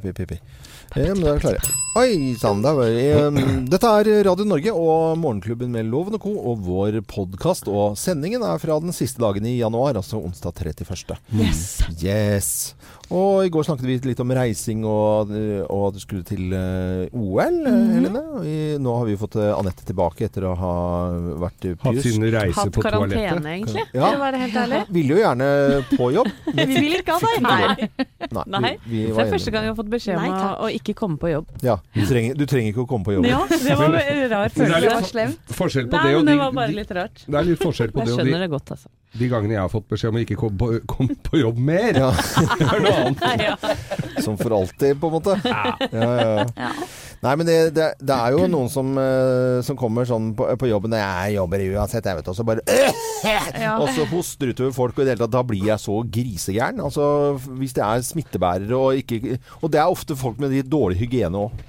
Pippi. Ja, men da er vi klare. Oi sann, da var vi um, Dette er Radio Norge og Morgenklubben med Loven og Co. og vår podkast. Og sendingen er fra den siste dagen i januar, altså onsdag 31. Yes. Yes. Og i går snakket vi litt om reising og, og at du skulle til eh, OL, Mhm. Helene. I, nå har vi fått eh, Anette tilbake etter å ha vært i Hatt sin reise Hatt på toalettet. karantene, egentlig. Ja. Det var helt ærlig. Ville jo gjerne på jobb. Vi vil ikke ha deg her. Nei. Nei. Vi, vi Det er første gang jeg har fått beskjed om å, ikke komme på jobb. Ja, du trenger, du trenger ikke å komme på jobb. Ja, det var en rar det er følelse. litt. Forskjell på Nei, det og de, det var bare litt rart. Det er litt forskjell på Jeg det og de, skjønner det godt, altså. de gangene jeg har fått beskjed om å ikke komme på, kom på jobb mer. Ja, Det er noe annet. Ja. som for alltid, på en måte. Ja, ja, ja. Nei, men det, det, det er jo noen som, eh, som kommer sånn på, på jobben Når Jeg jobber uansett, jeg vet Og så bare Ja. Og så hoster utover folk, og i det hele tatt, da blir jeg så grisegæren. Altså, hvis det er smittebærere og ikke Og det er ofte folk med litt dårlig hygiene òg.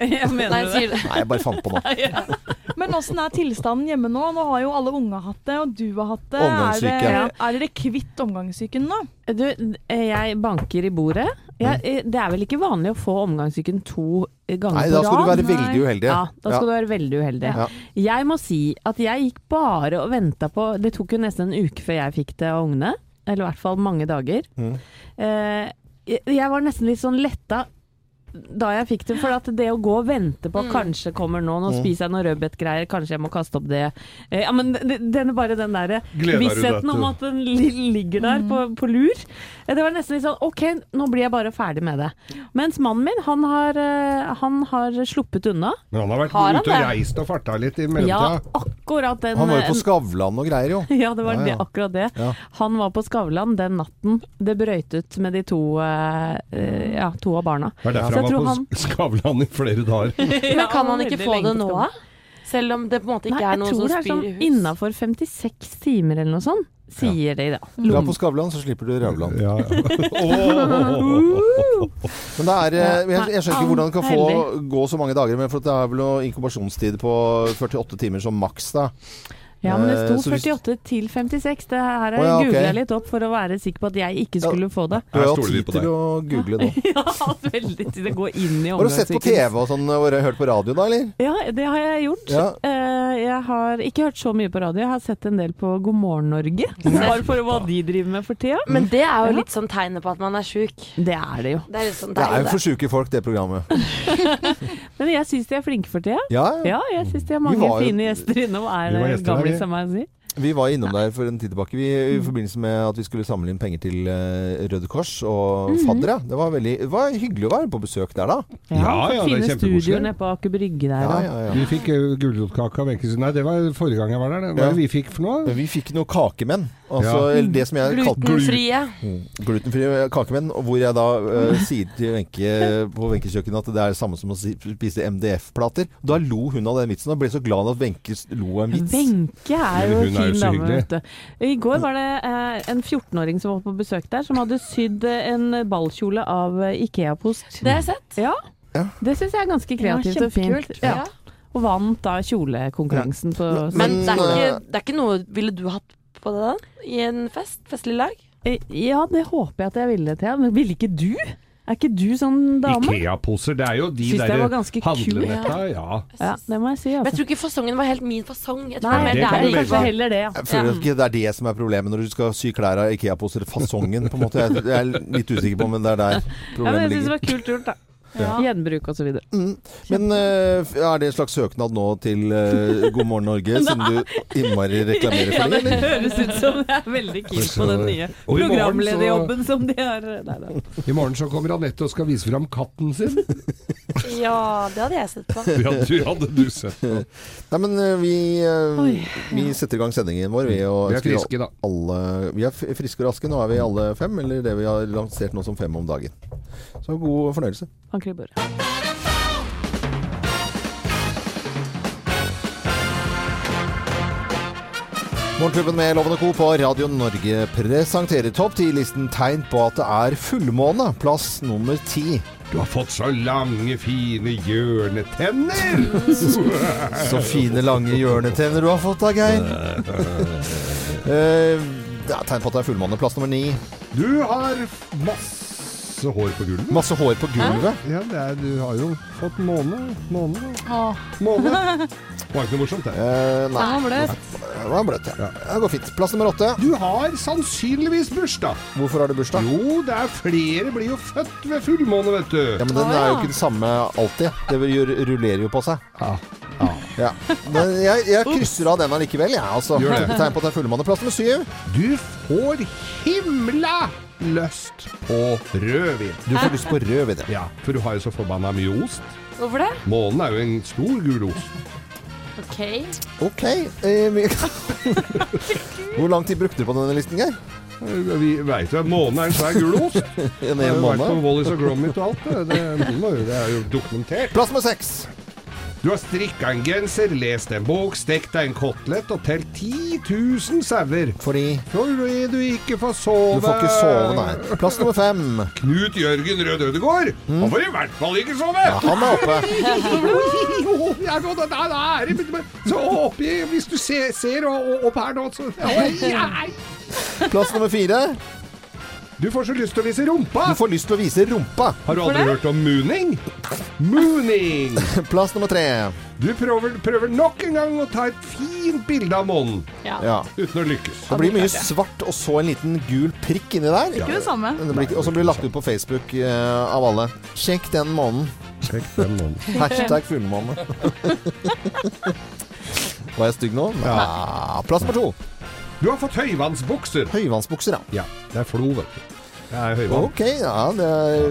Jeg mener Nei, det. sier du. Nei, jeg bare fant på noe. Men åssen er tilstanden hjemme nå? Nå har jo alle unge hatt det, og du har hatt det. Er, Omgangssyke. det, er dere kvitt omgangssyken nå? Du, jeg banker i bordet. Jeg, det er vel ikke vanlig å få omgangssyken to ganger Nei, på da skal du være veldig uheldig. Ja, da skal du være veldig uheldig. Ja. Jeg må si at jeg gikk bare og venta på Det tok jo nesten en uke før jeg fikk det av ungene. Eller i hvert fall mange dager. Mm. Eh, jeg jeg var nesten litt sånn letta da jeg fikk det, for at det å gå og vente på Mm. kanskje kommer nå, nå Mm. spiser jeg noe rødbetgreier, kanskje jeg må kaste opp det. Eh, ja, men den, er bare den derre deg vissheten om at den ligger der på, på lur. Eh, Det var nesten litt sånn OK, nå blir jeg bare ferdig med det. Mens mannen min, han har, eh, han har sluppet unna. Men han har vært Har han ute og reist og farta litt i Ja, akkurat den Han var jo eh, på Skavlan og greier, jo. ja, det var Ja, ja. Det, akkurat det. Ja. Han var på Skavlan den natten det brøyt ut med de to, eh, eh, ja, to av barna. Det er derfor han tror på han- Skavlan i flere dager. Men kan han ikke få det nå, da? Selv om det på en måte ikke Nei, er jeg tror det er sånn i innafor 56 timer eller noe sånt, sier de da. Dra på Skavlan, så slipper du Rauland. Ja, ja. oh! Men det er eh, jeg, jeg skjønner ikke hvordan det kan få gå så mange dager, men for det er vel noe inkubasjonstid på 48 timer som maks, da. Ja, men det Eh, sto så hvis- 48 til 56. Det her oh, ja, okay. googla jeg litt opp for å være sikker på at jeg ikke skulle få det. Du har hatt tid til å google nå. Ja, veldig til å gå inn i Har du sett på. TV og sånn, og hørt på radio da, eller? Ja, det har jeg gjort. Ja. Eh, jeg har ikke hørt så mye på radio, jeg har sett en del på God morgen Norge. Bare for hva de driver med for tida. Men det er jo litt sånn tegnet på at man er sjuk. Det er det jo. Det er sånn Det er jo for sjuke folk, det programmet. Men jeg syns de er flinke for tida. Ja, ja. Ja, jeg syns de har mange fine gjester innom. Er Vi var gjester vi. av meg å si? Vi var innom der for en tid tilbake vi, i forbindelse med at vi skulle samle inn penger til eh, Røde Kors og Mhm. faddere. Det var veldig det var hyggelig å være på besøk der, da. Ja, ja, det er Fine studioer nede på Aker Brygge der. Ja, ja, ja. Vi fikk uh, gulrotkake av Wenche Nei, det var forrige gang jeg var der. Hva Ja. vi fikk for noe? Vi fikk noen kakemenn. Altså, Ja. det som jeg Glutenfrie. Mm. Glutenfrie kakemenn, hvor jeg da uh, sier til Wenche på Wenches kjøkken at det er det samme som å spise MDF-plater. Da lo hun av den vitsen og ble så glad at Wenche lo av en vits. Wenche er jo Men jo fin dame, vet du. I går var det uh, en 14-åring som var på besøk der, som hadde sydd eh, en ballkjole av eh, Ikea-post. Det har jeg sett. Ja. Ja. Det syns jeg er ganske Ja, kreativt og fint. Ja. Og vant da kjolekonkurransen på Men det er, ikke, eh, det er ikke noe Ville du hatt på det da? I en fest? Festlig lag? Eh, Ja, det håper jeg at jeg ville til. Men ville ikke du? Er ikke du sånn dame? Ikea-poser. Det er jo de Syns der var ganske handlenetta. Ja. Ja, det må jeg si. Altså. Men jeg Altså. tror ikke fasongen var helt min fasong. Jeg tror Nei, det det er velge. kanskje heller det, ja. Jeg føler Ja. ikke det er det som er problemet når du skal sy klær av Ikea-poser. Fasongen, på en måte. Jeg, jeg er litt usikker på, men det er der Ja, men problemet jeg syns det var kult gjort, da. Ja. Gjenbruk videre. Mm. Men uh, er det en slags søknad nå til uh, God morgen Norge, som du innmari reklamerer Ja, for det? det høres ut som det er veldig keen på den nye programlederjobben så- som de har Nei, nei. I morgen så kommer Anette og skal vise fram katten sin. Ja, det hadde jeg sett på. Ja, du hadde du sett på. Nei, men uh, vi, Oi. vi setter i gang sendingen vår. Vi, og Vi er friske, da. Alle, vi er friske og raske. Nå er vi alle fem, eller det vi har lansert nå som fem om dagen. Så god fornøyelse. Anker i. Morgenklubben med Lovende Co. på Radio Norge presenterer topp 10-listen tegn på at det er fullmåne. Plass nummer ti. Du har fått så lange, fine hjørnetenner! Så fine, lange hjørnetenner du har fått da, Geir. Eh, det er tegn på at det er fullmåne. Plass nummer ni. Du har masse masse hår på gulvet. Masse hår på gulvet. Ja, det er, du har jo fått måne. Måne. Åh, måne. Var ikke noe morsomt, det. Eh, den nei, var bløt. det var bløtt, ja. Det går fint. Plass nummer åtte. Du har sannsynligvis bursdag. Hvorfor har du bursdag? Jo, det er flere blir jo født ved fullmåne, vet du. Ja, men den er jo ikke det samme alltid. Det rullerer jo på seg. Ja. Ja. Men jeg, jeg krysser av den allikevel, jeg. Altså. Gjør det. Tegn på at det er fullmanneplass Plass nummer syv. Du får himla lyst på rødvin. Du får lyst på rødvin. ja. Ja, for du har jo så forbanna mye ost. Hvorfor det? Månen er jo en stor gul ost. OK. Ok. Eh, Hvor lang tid brukte du på denne listen, Geir? Vi veit jo at månen er en svær gul ost. En Det hel har jo vært på? Wallis og Gromit og alt. Det, det, det, det er jo dokumentert. Plass med seks. Du har strikka en genser, lest en bok, stekt deg en kotelett og telt 10 000 sauer. Fordi Fordi du ikke får sove. du får ikke sove, nei. Plass nummer fem. Knut Jørgen Rød Ødegård. Han får i hvert fall ikke sove! Ja, han er oppe. Så oppi Hvis du ser, ser opp her nå, så Plass nummer fire. Du får så lyst til å vise rumpa. Du får lyst til å vise rumpa. Har du aldri hørt om mooning? Mooning! Plass nummer tre. Du prøver, prøver nok en gang å ta et fint bilde av månen Ja. uten å lykkes. Det blir mye svart og så en liten gul prikk inni der. Ikke det samme. Det blir Og så blir lagt ut på Facebook uh, av alle. Sjekk den månen. Sjekk den månen. Hashtag fullmåne. Var jeg stygg nå? Ja. Plass nummer to. Du har fått høyvannsbukser. Høyvannsbukser, ja. Ja, det er flo, vet du. Det er høyvann. Ok, ja, det er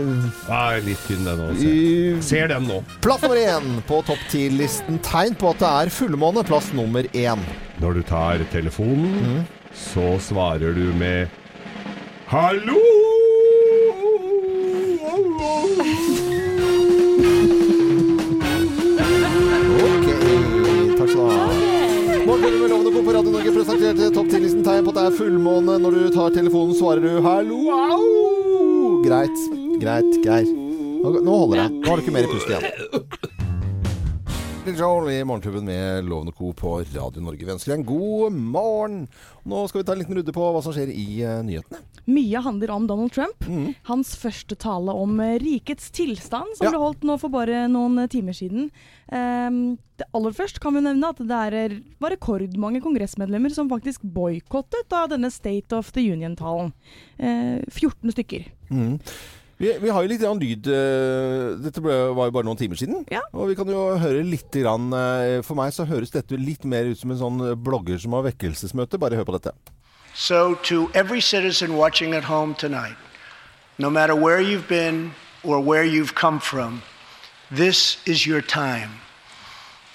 Ja, litt tynn den òg. I- Ser den nå. Plass nummer én på topp ti-listen. Tegn på at det er fullmåne. Plass nummer én. Når du tar telefonen, Mm. så svarer du med Hallo! Tegn på at det er fullmåne. Når du tar telefonen, svarer du 'hallo, au'. Greit. Greit, Geir. Nå holder det. Nå har du ikke mer pust igjen. Litt Joel i Morgentuben med Lovende Co. på Radio Norge. Vi ønsker deg en god morgen. Nå skal vi ta en liten runde på hva som skjer i uh, nyhetene. Mye handler om Donald Trump. Mm. Hans første tale om eh, rikets tilstand, som Ja. ble holdt nå for bare noen eh, timer siden. Um, det aller først kan vi nevne at det er, var rekordmange kongressmedlemmer som faktisk boikottet denne State of the Union-talen. Uh, 14 stykker. Mhm. Vi, vi har jo litt grann lyd eh, Dette ble, var jo bare noen timer siden. Ja. Og vi kan jo høre litt grann, eh, For meg så høres dette litt mer ut som en sånn eh, blogger som har vekkelsesmøte. Bare hør på dette. So, to every citizen watching at home tonight, no matter where you've been or where you've come from, this is your time.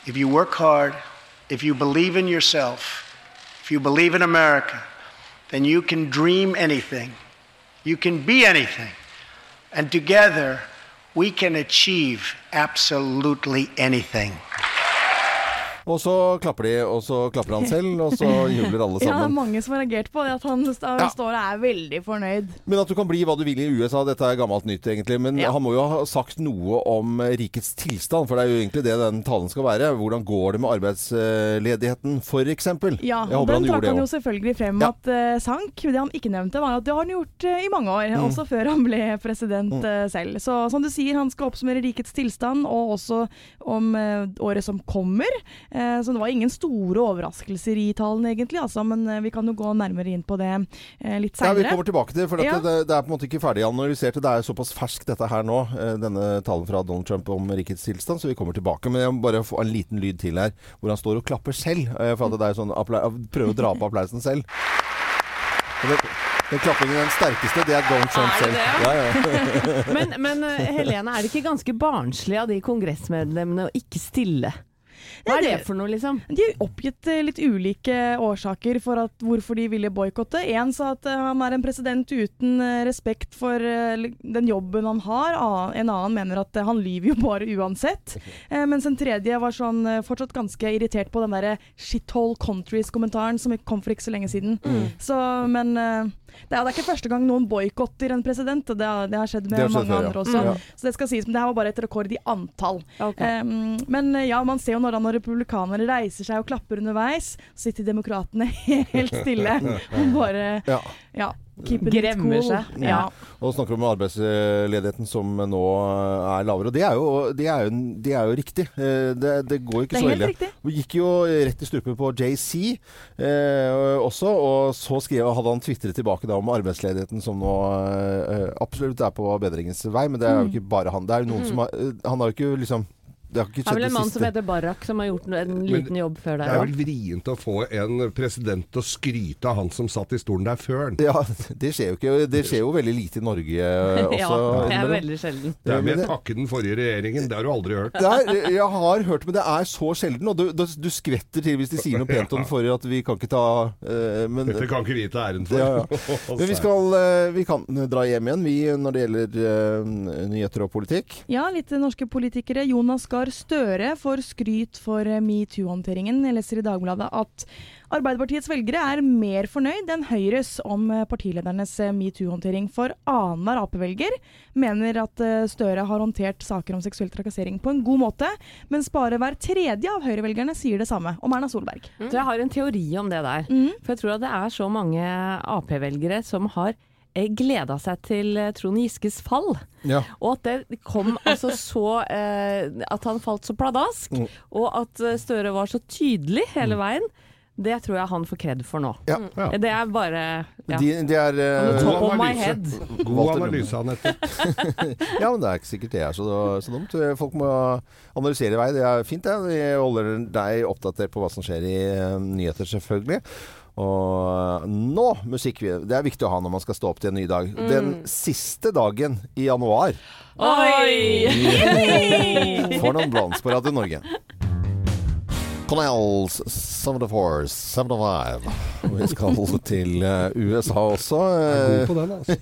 If you work hard, if you believe in yourself, if you believe in America, then you can dream anything. You can be anything. And together, we can achieve absolutely anything. Og så klapper de, og så klapper han selv, og så jubler alle sammen. Ja, det er mange som har reagert på det, at han står og er veldig fornøyd. Men at du kan bli hva du vil i USA, dette er gammelt nytt egentlig. Men Ja. han må jo ha sagt noe om eh, rikets tilstand, for det er jo egentlig det den talen skal være. Hvordan går det med arbeidsledigheten, f.eks.? Ja, og den trakk han jo selvfølgelig frem Ja. at uh, sank. Det han ikke nevnte, var at det har han gjort uh, i mange år, Mm. også før han ble president uh, selv. Så som du sier, han skal oppsummere rikets tilstand, og også om året som kommer. Eh, så det var ingen store overraskelser i talen egentlig, altså, men eh, vi kan jo gå nærmere inn på det eh, litt Ja, vi kommer tilbake til for Ja. dette, det, det er på en måte ikke ferdig analysert. Det er såpass ferskt dette her nå, eh, denne talen fra Donald Trump om rikets tilstand, så vi kommer tilbake. Men jeg må bare få en liten lyd til her, hvor han står og klapper selv. eh, For at det er sånn Prøver å dra på applausen selv. Den klappingen, den sterkeste, det er Donald Trump selv. det, Ja, ja. Men, men Helene, er det ikke ganske barnslig av de kongressmedlemmene å ikke stille? Hva er det for noe, liksom? De har oppgitt eh, litt ulike årsaker for at, hvorfor de ville boikotte. En sa at eh, han er en president uten eh, respekt for den jobben han har. En annen mener at han lyver jo bare uansett. Mens en tredje var sånn fortsatt ganske irritert på den derre shithole countries-kommentaren som kom for ikke så lenge siden. Så, men det er, det er ikke første gang noen boikotter en president. Det har, det har skjedd med har skjedd mange før, ja. andre også. Mm. Så det skal sies, men det her var bare et rekord i antall. Okay. Um, men ja, man ser jo når, når republikanere reiser seg og klapper underveis, så sitter demokratene helt stille og bare Ja. Ja. Gremmer cool. seg. Ja. Og snakker om arbeidsledigheten som nå er lavere. Og det er jo, det er jo, det er jo riktig. Eh, Det, det går ikke Det er så ille. Vi gikk jo rett i strupen på JC eh, også, og så skrev, hadde han tvitret tilbake da om arbeidsledigheten som nå eh, absolutt er på bedringens vei. Men det er jo Mm. ikke bare han. Det er jo noen som har eh, Han har jo ikke liksom Det har ikke Det er vel en mann som heter Barak, som har gjort en liten jobb før der. Det er vel vrient å få en president til å skryte av han som satt i stolen der før. Ja, det skjer jo ikke. Det skjer jo veldig lite i Norge eh, også. Ja, det er veldig sjelden. Det er med det- takke den forrige regjeringen. Det har du aldri hørt. Det er, jeg har hørt, men det er så sjelden. Og du, du, du skvetter til hvis de sier noe pent om den forrige, at vi kan ikke ta uh, men, Dette kan ikke vi ta æren for. Ja, ja. men vi, skal, uh, vi kan dra hjem igjen, vi, når det gjelder uh, nyheter og politikk. Ja, litt norske politikere. Jonas Gahr Støre får skryt for eh, metoo-håndteringen. Jeg leser i Dagbladet at Arbeiderpartiets velgere er mer fornøyd enn Høyres om eh, partiledernes eh, metoo-håndtering. For annenhver Ap-velger mener at Støre har håndtert saker om seksuell trakassering på en god måte, mens bare hver tredje av Høyre-velgerne sier det samme om Erna Solberg. Så jeg har en teori om det der. Mm. For jeg tror at det er så mange Ap-velgere som har gleda seg til eh, Trond Giskes fall. Ja. Og at det kom altså så eh, At han falt så pladask. Mm. Og at eh, Støre var så tydelig hele veien. Det tror jeg han får kred for nå. Ja. Ja. Det er bare ja. De, de er uh, eh, my analyse. God analyse, Anette. Ja, men det er ikke sikkert det er så, så dumt. Folk må analysere i vei. Det er fint, det. Vi holder deg oppdatert på hva som skjer i eh, nyheter, selvfølgelig. Og nå musikk. Det er viktig å ha når man skal stå opp til en ny dag. Den siste dagen i januar Oi! får noen blans på Radio Norge. Canals 74, 75. Og vi skal til eh, USA også. Jeg er god på den, altså.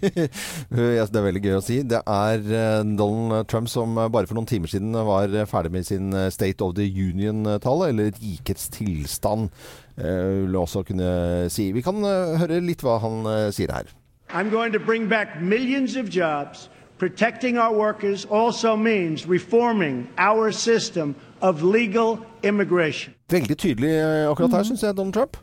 Det er veldig gøy å si. Det er eh, Donald Trump som eh, bare for noen timer siden var ferdig med sin State of the Union-tale, eller rikets tilstand, vil også kunne si. Vi kan eh, høre litt hva han eh, sier her. I'm going to bring back millions of jobs. Protecting our workers also means reforming our system of legal immigration. Veldig tydelig eh, akkurat her, syns jeg, Donald Trump.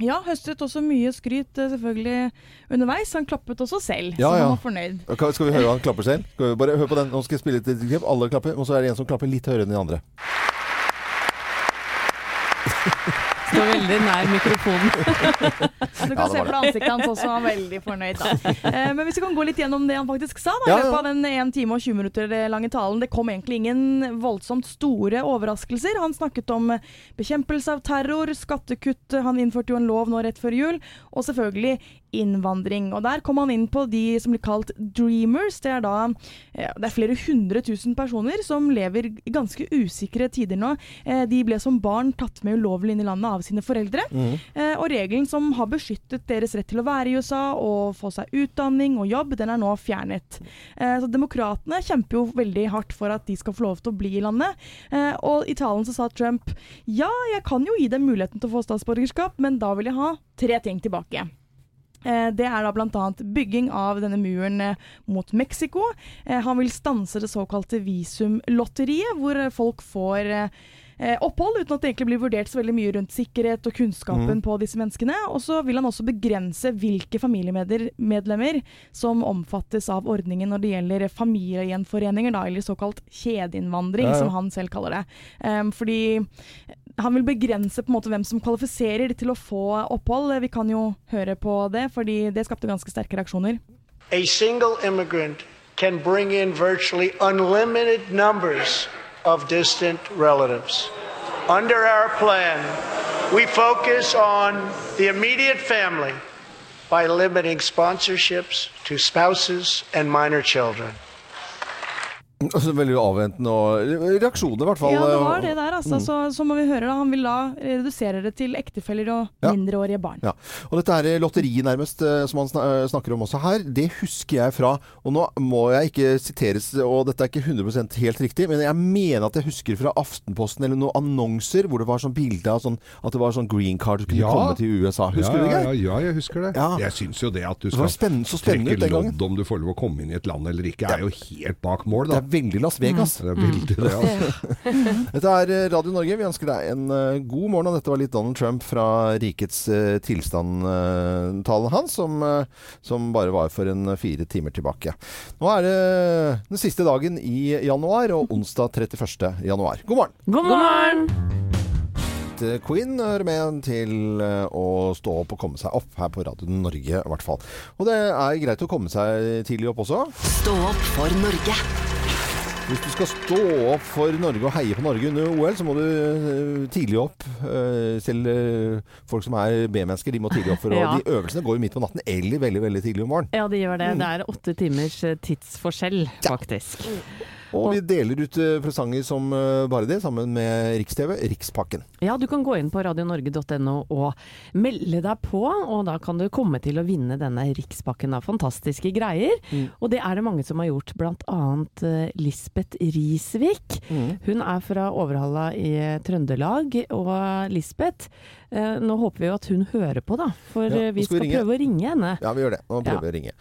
Ja, høstet også mye skryt eh, selvfølgelig underveis. Han klappet også selv, Ja, så ja. han var fornøyd. Skal vi høre han klapper selv? Skal vi bare høre på den? Nå skal jeg spille et lite klipp. Alle klapper, og så er det en som klapper litt høyere enn de andre. Står veldig nær mikrofonen. Du kan ja, se på ansiktet hans også, han er veldig fornøyd. Da. Eh, men hvis vi kan gå litt gjennom det han faktisk sa da, i løpet av den 1 time og 20 minutter lange talen. Det kom egentlig ingen voldsomt store overraskelser. Han snakket om bekjempelse av terror, skattekutt, han innførte jo en lov nå rett før jul, og selvfølgelig innvandring. Og der kom han inn på de som blir kalt dreamers. Det er da eh, det er flere hundre tusen personer som lever i ganske usikre tider nå. Eh, de ble som barn tatt med ulovlig inn i landet av sine foreldre. Mm. og regelen som har beskyttet deres rett til å være i USA og få seg utdanning og jobb, den er nå fjernet. Så Demokratene kjemper jo veldig hardt for at de skal få lov til å bli i landet. Og i talen så sa Trump ja, jeg kan jo gi dem muligheten til å få statsborgerskap, men da vil jeg ha tre ting tilbake. Eh, Det er da bl.a. bygging av denne muren eh, mot Mexico. Eh, Han vil stanse det såkalte visumlotteriet, hvor folk får opphold uten at det egentlig blir vurdert så veldig mye rundt sikkerhet og kunnskapen på disse menneskene. Og så vil han også begrense hvilke familiemedlemmer som omfattes av ordningen når det gjelder familiegjenforeninger, da, eller såkalt kjedeinnvandring, Ja, ja. som han selv kaller det. Um, fordi han vil begrense på en måte hvem som kvalifiserer til å få opphold. Vi kan jo høre på det, fordi det skapte ganske sterke reaksjoner. A single immigrant can bring in virtually unlimited numbers of distant relatives. Under our plan, we focus on the immediate family by limiting sponsorships to spouses and minor children. Altså, Veldig avventende og reaksjoner, i hvert fall. Ja, det var det der, altså. Så, så må vi høre, da. Han vil da redusere det til ektefeller og Ja. mindreårige barn. Ja. Og dette her lotteriet nærmest, eh, som han eh, snakker om også her, det husker jeg fra Og nå må jeg ikke siteres, og dette er ikke 100% helt riktig, men jeg mener at jeg husker fra Aftenposten eller noen annonser hvor det var sånn bilde av sånn, at det var sånn green card du kunne Ja. komme til USA. Husker ja, du det? ja, ja, jeg husker det. Ja. Jeg syns jo det at du skal spennende- så spennende trekke lodd om du får lov å komme inn i et land eller ikke, er jo helt bak mål, da. Veldig Las Vegas. Det er veldig det, altså. Dette er eh, Radio Norge. Vi ønsker deg en uh, god morgen. Og dette var litt Donald Trump fra rikets uh, tilstand-talen hans, som, eh, som bare var for en fire timer tilbake. Nå er det den siste dagen i januar, og onsdag 31. januar. God morgen! God morgen! Eh, Queen hører med til eh, å stå opp og komme seg opp her på Radio Norge, i hvert fall. Og det er greit å komme seg tidlig opp også. Stå opp for Norge. Hvis du skal stå opp for Norge og heie på Norge under OL, så må du eh, tidlig opp. Eh, selv eh, folk som er B-mennesker, de må tidlig opp. For, Ja. og De øvelsene går jo midt på natten eller veldig veldig tidlig om morgenen. Ja, de gjør det. Det er åtte timers tidsforskjell, faktisk. Og vi deler ut eh, presanger som eh, bare det, sammen med Riks-TV, Rikspakken. Ja, du kan gå inn på radionorge.no og melde deg på, og da kan du komme til å vinne denne rikspakken av fantastiske greier. Og det er det mange som har gjort, blant annet eh, Lisbeth Risvik. Hun er fra Overhalla i Trøndelag, og Lisbeth, eh, nå håper vi jo at hun hører på da, for Ja, eh, vi skal vi skal prøve å ringe henne. Ja, vi gjør det. Nå prøver Ja. vi å ringe.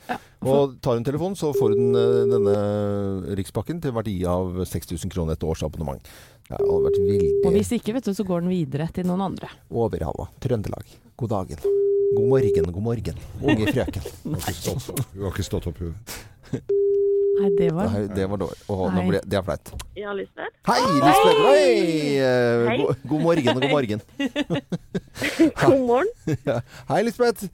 Og tar hun telefon, så får hun eh, denne Rikspakken til verdi av 6000 kroner et års abonnement. Det hadde vært Og hvis ikke, vet du, så går den videre til noen andre. Overhalla. Trøndelag. God dagen. God morgen, god morgen. Unge frøken. Hun har ikke stått opp, hun. Nei, det var Nei, det var dårlig. Åh, nå ble, det er flaut. Ja, Lisbeth? Hei, Lisbeth! Hei! Eh, Hei. God, god morgen og god morgen. God morgen. Hei, Lisbeth.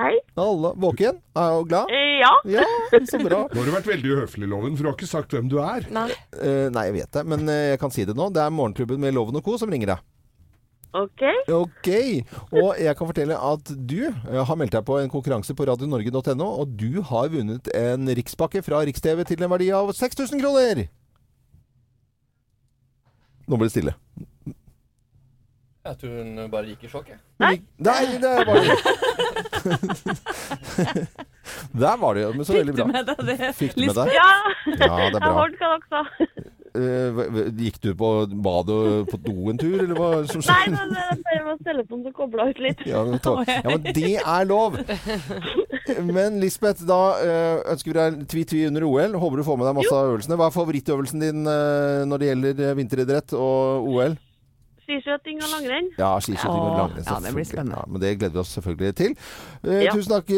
Hei. Alle våken? Du glad? Eh, ja. Ja, så bra. Nå har du vært veldig uhøflig, Loven, for du har ikke sagt hvem du er. Nei. Eh, nei, jeg vet det, men jeg kan si det nå. Det er Morgenklubben med Loven og Co. som ringer deg. OK. Ok. Og jeg kan fortelle at du eh, har meldt deg på en konkurranse på radionorge.no, og du har vunnet en rikspakke fra Riks-TV til en verdi av 6000 kroner! Nå ble det stille. Jeg tror hun bare gikk i sjokk, jeg. Nei. Nei, det var det Der var det jo, men så veldig bra. Fikk du med deg det? Fikk du med Lisbeth? deg? Ja. Ja, det er Jeg bra. hørte hva dere sa. Eh, gikk du på badet på do en tur, eller hva som Nei, skjedde? men eh, det var telefonen som kobla ut litt. Ja, men, ta, ja, men det er lov! Men Lisbeth, da eh, ønsker vi deg tvi-tvi under OL. Håper du får med deg masse av øvelsene. Hva er favorittøvelsen din når det gjelder vinteridrett og OL? Skiskyting og langrenn. Ja, skiskyting og langrenn. ja, det blir spennende. Ja, men det gleder vi oss selvfølgelig til. Eh, Ja. Tusen takk,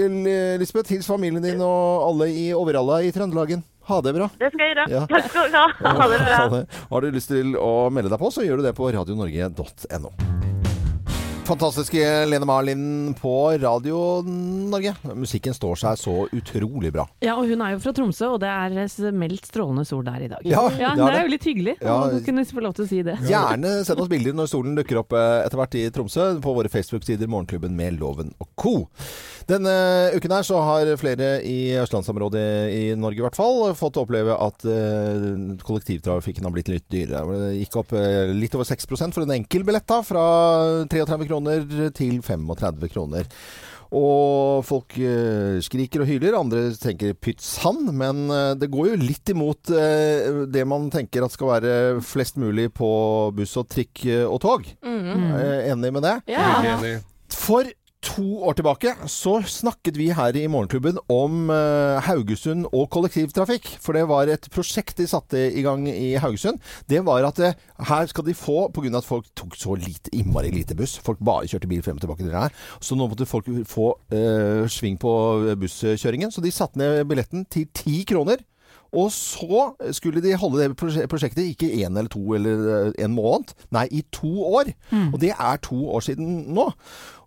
Lisbeth. Hils familien din og alle i Overhalla i Trøndelagen. Ha det bra. Det skal jeg gjøre. Ja. Takk skal du ha. Ha det bra. Har du lyst til å melde deg på, så gjør du det på radionorge.no. Fantastiske Lene Marlin på Radio Norge. Musikken står seg så utrolig bra. Ja, og hun er jo fra Tromsø, og det er meldt strålende sol der i dag. Ja, det, det er er jo litt hyggelig Ja. å kunne få lov til å si det. Gjerne send oss bilder når solen dukker opp eh, etter hvert i Tromsø på våre Facebook-sider Morgenklubben med Loven og co. Denne uken her så har flere i østlandsområdet i Norge i hvert fall fått oppleve at eh, kollektivtrafikken har blitt litt dyrere. Det gikk opp eh, litt over 6% for en enkel billett da, fra 33 kroner til 35 kroner. Og folk eh, skriker og hyler, andre tenker pytt sann. Men eh, det går jo litt imot eh, det man tenker at skal være flest mulig på buss og trikk og tog. Mm. Enig med det? Ja. Enig. For to år tilbake så snakket vi her i Morgenklubben om eh, Haugesund og kollektivtrafikk. For det var et prosjekt de satte i gang i Haugesund. Det var at eh, her skal de få, pga. at folk tok så lite, innmari lite buss, folk bare kjørte bil frem og tilbake til det her, så nå måtte folk få uh, sving på busskjøringen. Så de satte ned billetten til ti kroner. Og så skulle de holde det prosjektet ikke én eller to eller en måned, nei, i to år. Og det er to år siden nå.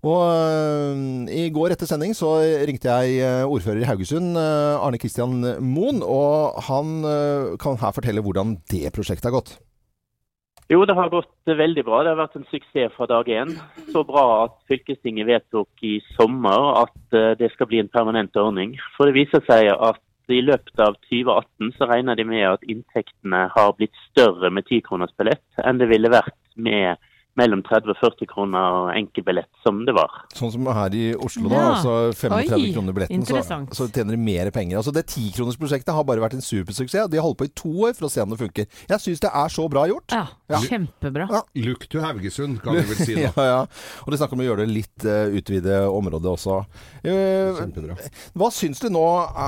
Og øh, i går etter sending så ringte jeg øh, ordfører i Haugesund, øh, Arne Kristian Moen, og han øh, kan her fortelle hvordan det prosjektet har gått. Jo, det har gått veldig bra. Det har vært en suksess fra dag én. Så bra at fylkestinget vedtok i sommer at eh, det skal bli en permanent ordning. For det viser seg at i løpet av 2018 så regner de med at inntektene har blitt større med 10 kroners billett enn det ville vært med, mellom 30 og 40 kroner enkeltbillett, som det var. Sånn som her i Oslo, da. Ja. Altså 35 Oi, kroner billetten, så, så tjener de mer penger. Altså Det tikronersprosjektet har bare vært en supersuksess. og De har holdt på i to år for å se om det funker. Jeg syns det er så bra gjort. Ja, Ja. kjempebra. Ja. Look to Haugesund, kan vi vel si ja, da. ja. Og det er snakk om å gjøre det litt uh, utvide området også. Uh, hva syns du nå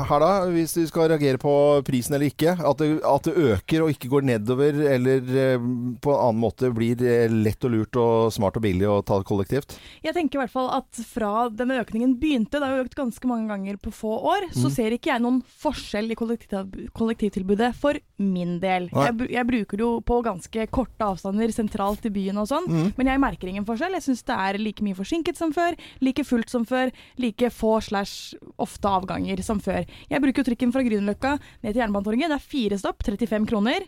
her, da, hvis du skal reagere på prisen eller ikke? At det, at det øker og ikke går nedover, eller uh, på en annen måte blir eh, lett og lurt og smart og billig å ta kollektivt? Jeg tenker i hvert fall at fra denne økningen begynte, det har jo økt ganske mange ganger på få år, så Mm. ser ikke jeg noen forskjell i kollektivtilbudet for min del. Jeg, jeg bruker det jo på ganske korte avstander sentralt i byen og sånn, Mm. men jeg merker ingen forskjell. Jeg syns det er like mye forsinket som før, like fullt som før, like få slash ofte avganger som før. Jeg bruker jo trikken fra Grünerløkka ned til Jernbanetorget. Det er fire stopp, 35 kroner.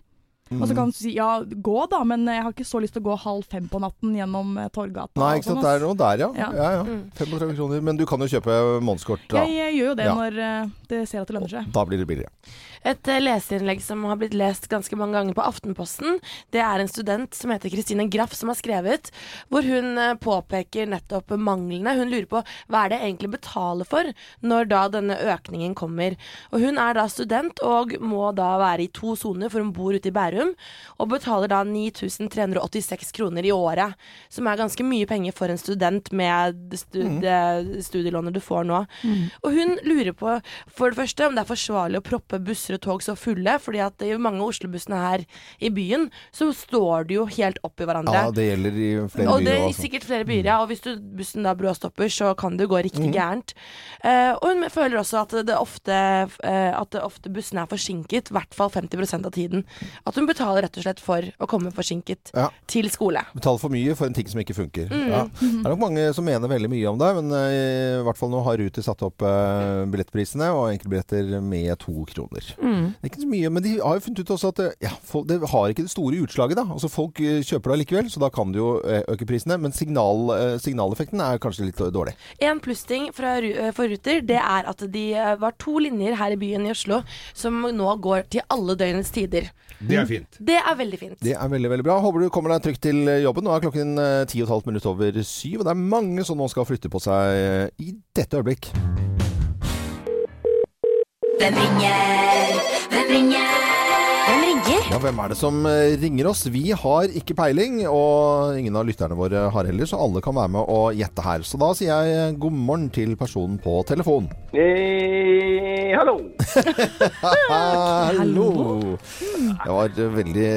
Og Mm. så kan du si ja, gå da, men jeg har ikke så lyst til å gå halv fem på natten gjennom eh, Torgata. Nei, ikke sant. sånn, Det er noe der, ja. Ja. ja, ja. 35 kroner. Men du kan jo kjøpe månedskort, da. Jeg, gjør jo det Ja. når eh, det ser at det lønner seg. Da blir det billigere. Et eh, leserinnlegg som har blitt lest ganske mange ganger på Aftenposten, det er en student som heter Kristine Graff som har skrevet, hvor hun påpeker nettopp manglene. Hun lurer på hva er det egentlig betaler for når da denne økningen kommer. Og hun er da student og må da være i to soner, for hun bor ute i Bærum, og betaler da 9386 kroner i året, som er ganske mye penger for en student med det studie, studielånet du får nå. Og hun lurer på, for det første, om det er forsvarlig å proppe busser og tog så fulle, fordi at i mange av Oslo-bussene her i byen, så står de jo helt oppi hverandre. Ja, det gjelder i flere og det byer. er Altså. sikkert flere byer, ja. Og hvis du, bussen da bråstopper, så kan det gå riktig gærent. Uh, og hun føler også at det ofte, uh, at det ofte bussene er forsinket, i hvert fall 50% av tiden. At hun betaler rett og slett for å komme forsinket Ja. til skole. Betaler for mye for en ting som ikke funker. Mm. Ja. Det er nok mange som mener veldig mye om det, men eh, i hvert fall nå har Ruter satt opp eh, billettprisene, og enkeltbilletter med to kroner. Mm. Det er ikke så mye, men de har jo funnet ut også at det, ja, folk, det har ikke det store utslaget. da. Altså Folk eh, kjøper det allikevel, så da kan du jo eh, øke prisene. Men signal, eh, signaleffekten er kanskje litt dårlig. En plussting fra eh, for Ruter, det er at de eh, var to linjer her i byen i Oslo som nå går til alle døgnets tider. Det er fint. Det er veldig fint. Det er veldig veldig bra. Håper du kommer deg trygt til jobben. Nå er klokken eh, ti og et halvt minutt over syv, og det er mange som nå skal flytte på seg eh, i dette øyeblikk. Hvem ringer? Hvem ringer? Hvem? Ja, hvem er det som eh, ringer oss? Vi har ikke peiling, og ingen av lytterne våre har heller, så alle kan være med og gjette her. Så da sier jeg eh, god morgen til personen på telefon. Hey, hallo. Hallo! Det var eh, veldig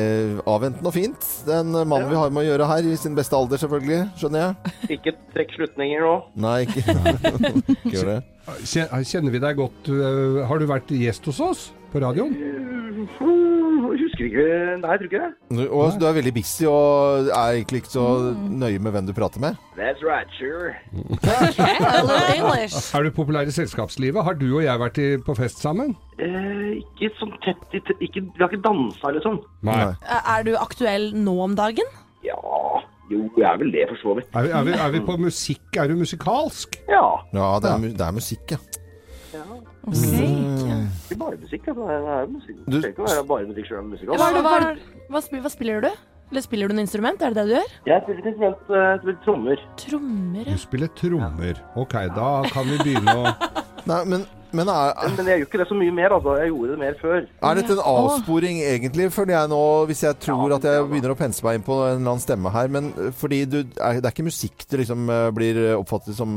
avventende og fint. Den mannen vi har med å gjøre her, i sin beste alder selvfølgelig, skjønner jeg. Ikke trekk slutninger nå. Nei, ikke, ikke gjør det. Kjenner vi deg godt? Har du vært gjest hos oss på radioen? Husker ikke Nei, jeg tror ikke det. Og, Og du er veldig busy og er egentlig ikke så nøye med hvem du prater med. That's right, sure. Er du populær i selskapslivet? Har du og jeg vært i, på fest sammen? Eh, ikke sånn tett i ikke, Vi har ikke dansa, liksom. Nei. Eh, Er du aktuell nå om dagen? Ja Jo, jeg er vel det, for så vidt. Er vi, er vi, er vi på musikk? Er du musikalsk? Ja. Ja, det er, det er musikk, ja. Ikke bare musikk, altså. Det er musikk. Du- trenger ikke å være bare musikk selv. Hva, hva, hva, hva, spiller du? Eller spiller du noe instrument? Er det det du gjør? Jeg spiller et instrument, eh, jeg spiller trommer. Trommer, Du spiller trommer. Ok, da kan vi begynne å Nei, men, men er, Men jeg gjør ikke det så mye mer, altså. Jeg gjorde det mer før. er dette en avsporing egentlig, føler jeg nå, hvis jeg tror at jeg begynner å pense meg inn på en eller annen stemme her, men eh, fordi du, er, det er ikke musikk det liksom eh, blir oppfattet som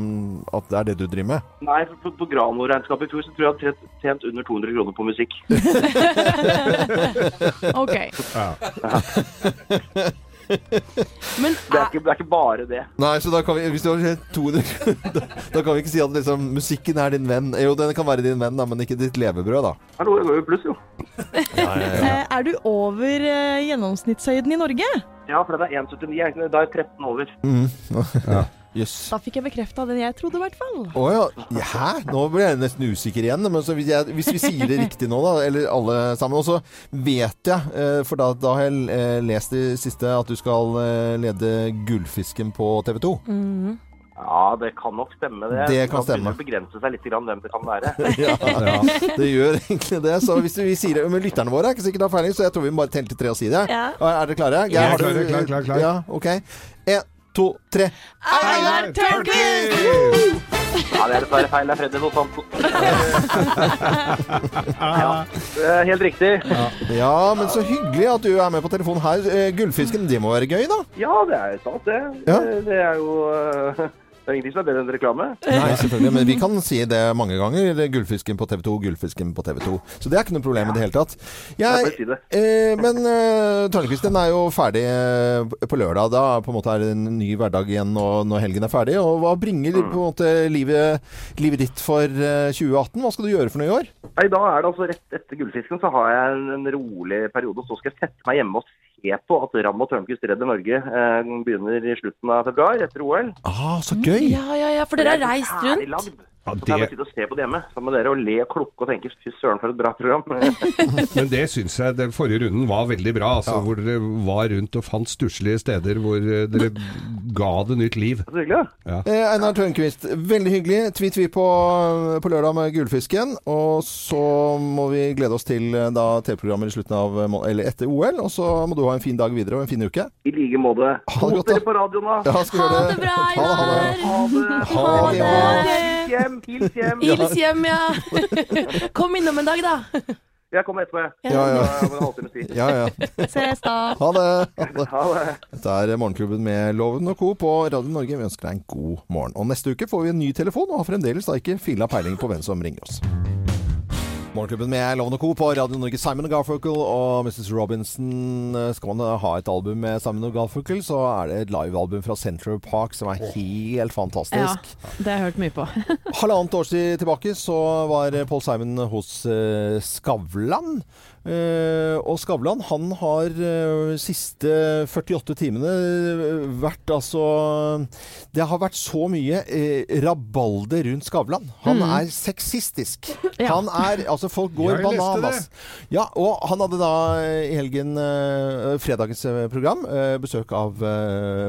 at det er det du driver med? Nei, for på, på Grano-regnskapet i fjor så tror jeg jeg har tjent under 200 kroner på musikk. Ok. Men Det er ikke, det er ikke bare det. Nei, så da kan vi, hvis du har 200 da, da kan vi ikke si at liksom, musikken er din venn. Jo, den kan være din venn, da, men ikke ditt levebrød, da. Hallo, det går jo pluss, jo. Eh, er du over eh, gjennomsnittshøyden i Norge? Ja, for det er 1,79. jeg er ikke- Da er jeg 13 over. Mm. Jøss. Da fikk jeg bekrefta den jeg trodde, i hvert fall. Å ja. ja. Hæ? Nå ble jeg nesten usikker igjen. Men så hvis, jeg, hvis vi sier det riktig nå, da, eller alle sammen Og så vet jeg, eh, for da, da har jeg eh, lest i siste at du skal eh, lede Gullfisken på TV 2. mm. Ja, det kan nok stemme det. Det kan stemme. å begrense seg litt grann hvem det kan være. Ja, det gjør egentlig det. Så hvis vi sier det Men lytterne våre er ikke sikkert har feiling, så jeg tror vi bare teller til tre og si det. Ja. Er dere klare? Geir, Ja, klar, klar, klar, klar. Ja, ok. En, to, tre. Einar Tørnquist! Ja, det er dessverre feil. Det er Freddy Dos Santos. Ja, helt riktig. Ja, men så hyggelig at du er med på telefonen her. Eh, Gullfisken, det må være gøy, da? Ja, det er sant, det. Ja. Det, det er jo eh, Det er ingenting som er bedre enn reklame. Nei, selvfølgelig. Men vi kan si det mange ganger. Gullfisken på TV 2, Gullfisken på TV 2. Så det er ikke noe problem i det hele tatt. Jeg si det. eh, men eh, Tørnquist, den er jo ferdig eh, på lørdag. Da på en måte er det en ny hverdag igjen når, når helgen er ferdig. Og hva bringer Mm. på en måte livet, livet ditt for eh, 2018? Hva skal du gjøre for noe i år? I da er det altså rett etter Gullfisken så har jeg en, en rolig periode. Og Så skal jeg sette meg hjemme og se på at Ram og Tørnquist redder Norge eh, begynner i slutten av februar etter OL. Ah, så gøy! Ja, ja, ja, for dere har reist rundt. Lagd. det... Så kan jeg bare sitte og se på det hjemme sammen med dere og le og klukke og tenke fy søren for et bra program. men det syns jeg den forrige runden var veldig bra. Altså, Hvor dere var rundt og fant stusslige steder hvor eh, dere ga det nytt liv. Det hyggelig. Ja. Eh, Einar Tørnquist, veldig hyggelig. Tvi-tvi på, på lørdag med Gullfisken. Og så må vi glede oss til eh, da TV-programmer i slutten av eller etter OL. Og så må du ha en fin dag videre og en fin uke. I like måte. Ha det godt, da. på radioen, da. Ja, Ha det bra, Ha det, ha det. Einar. Ha det. Ha det. Hils hjem. Hils hjem. Hils hjem, ja. Kom innom en dag, da. Jeg kommer etterpå, jeg. Ja, ja. Ja, ja. Ses da. Ha det. Ha det. Ha det. Dette er Morgenklubben med Loven og Co. på Radio Norge. Vi ønsker deg en god morgen. Og neste uke får vi en ny telefon, og har fremdeles da ikke filla peiling på hvem som ringer oss. Morgenklubben med Loven og Co. på Radio Norge. Simon og Garfunkel og Mrs. Robinson. Skal man ha et album med Simon og Garfunkel, så er det et livealbum fra Central Park som er helt fantastisk. Ja, det har jeg hørt mye på. Halvannet tid tilbake så var Paul Simon hos eh, Skavlan. Eh, og Skavlan han har eh, siste 48 timene eh, vært altså Det har vært så mye rabalder rundt Skavlan. Han er sexistisk. Ja. Han er Altså, folk går bananas. Ja, og han hadde da i helgen fredagens program besøk av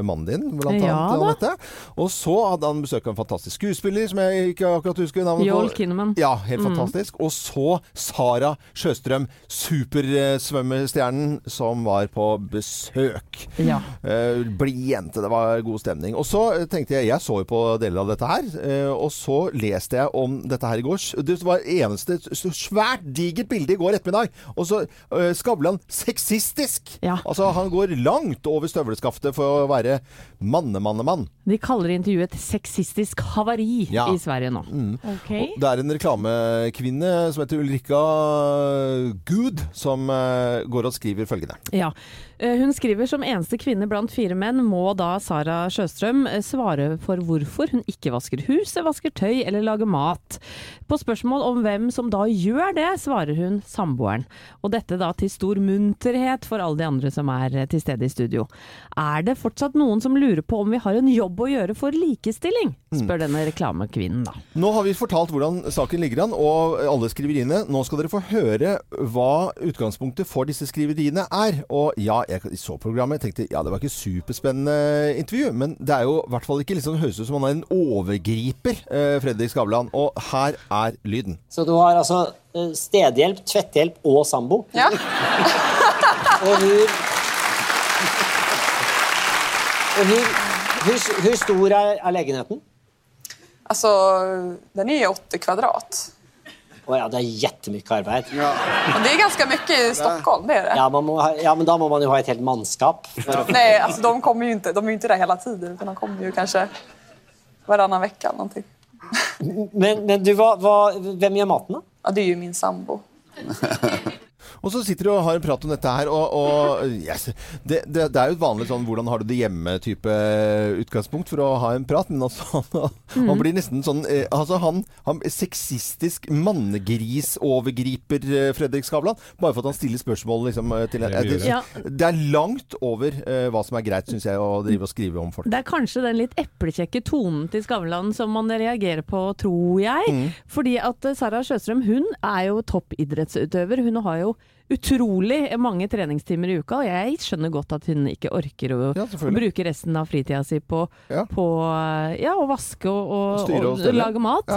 mannen din, blant Ja annet. da. Og så hadde han besøk av en fantastisk skuespiller som jeg ikke akkurat husker navnet Joel på. Kinnaman. Ja, helt fantastisk. Og så Sara Sjøstrøm, supersvømmestjernen, som var på besøk. Ja. Uh, Blid jente, det var god stemning. Og så eh, tenkte jeg Jeg så jo på deler av dette her, Uh, og så leste jeg om dette her i går. Det var eneste svært digert bilde i går ettermiddag. Og så uh, Skavlan sexistisk! Ja. Altså, han går langt over støvleskaftet for å være mannemannemann. De kaller intervjuet 'sexistisk havari' Ja. i Sverige nå. Ok. Det er en reklamekvinne som heter Ulrika Good, som eh, går og skriver følgende. Ja. Eh, Hun skriver som eneste kvinne blant fire menn må da Sara Sjøstrøm eh, svare for hvorfor hun ikke vasker huset, vasker tøy eller lager mat. På spørsmål om hvem som da gjør det, svarer hun samboeren. Og dette da til stor munterhet for alle de andre som er eh, til stede i studio. Er det fortsatt noen som lurer på om vi har en jobb å gjøre for likestilling? spør denne reklamekvinnen da. Nå har vi fortalt hvordan saken ligger an, og alle skriveriene. Nå skal dere få høre hva utgangspunktet for disse skriveriene er. Og ja, jeg så programmet og tenkte ja, det var ikke superspennende intervju, men det er jo i hvert fall ikke liksom høres ut som han er en overgriper, eh, Fredrik Skavlan. Og her er lyden. Så du har altså eh, stedhjelp, tvetthjelp og sambo? Ja. Og hvor og hun, hvor, hvor stor er, er legenheten? Altså, den er åtte kvadrat. Å ja, det er jettemye arbeid. Och det er ganske mye i Stockholm, det er det. Ja, ha- ja, men da må man jo ha et helt mannskap. Ja. Nei, altså, de kommer jo ikke, de er jo ikke der hele tiden, de kommer jo kanskje hver varannan uke eller noe. men, men du, hva, hva, hvem gjør maten, da? Ja, det er jo min sambo. Og så sitter de og har en prat om dette her, og, og yes, det, det, det er jo et vanlig sånn 'hvordan har du det hjemme'-type utgangspunkt for å ha en prat, men altså han, han blir nesten sånn eh, Altså han, han sexistisk mannegris-overgriper eh, Fredrik Skavlan, bare for at han stiller spørsmål liksom eh, til Det er det, Ja. det er langt over uh, hva som er greit, syns jeg, å drive og skrive om folk. Det er kanskje den litt eplekjekke tonen til Skavlan som man reagerer på, tror jeg. Fordi at Sara Sjøstrøm hun er jo toppidrettsutøver. Hun har jo utrolig mange treningstimer i uka, og jeg skjønner godt at hun ikke orker å, Ja, bruke resten av fritida si på, på ja, å vaske og, og, Og og lage mat.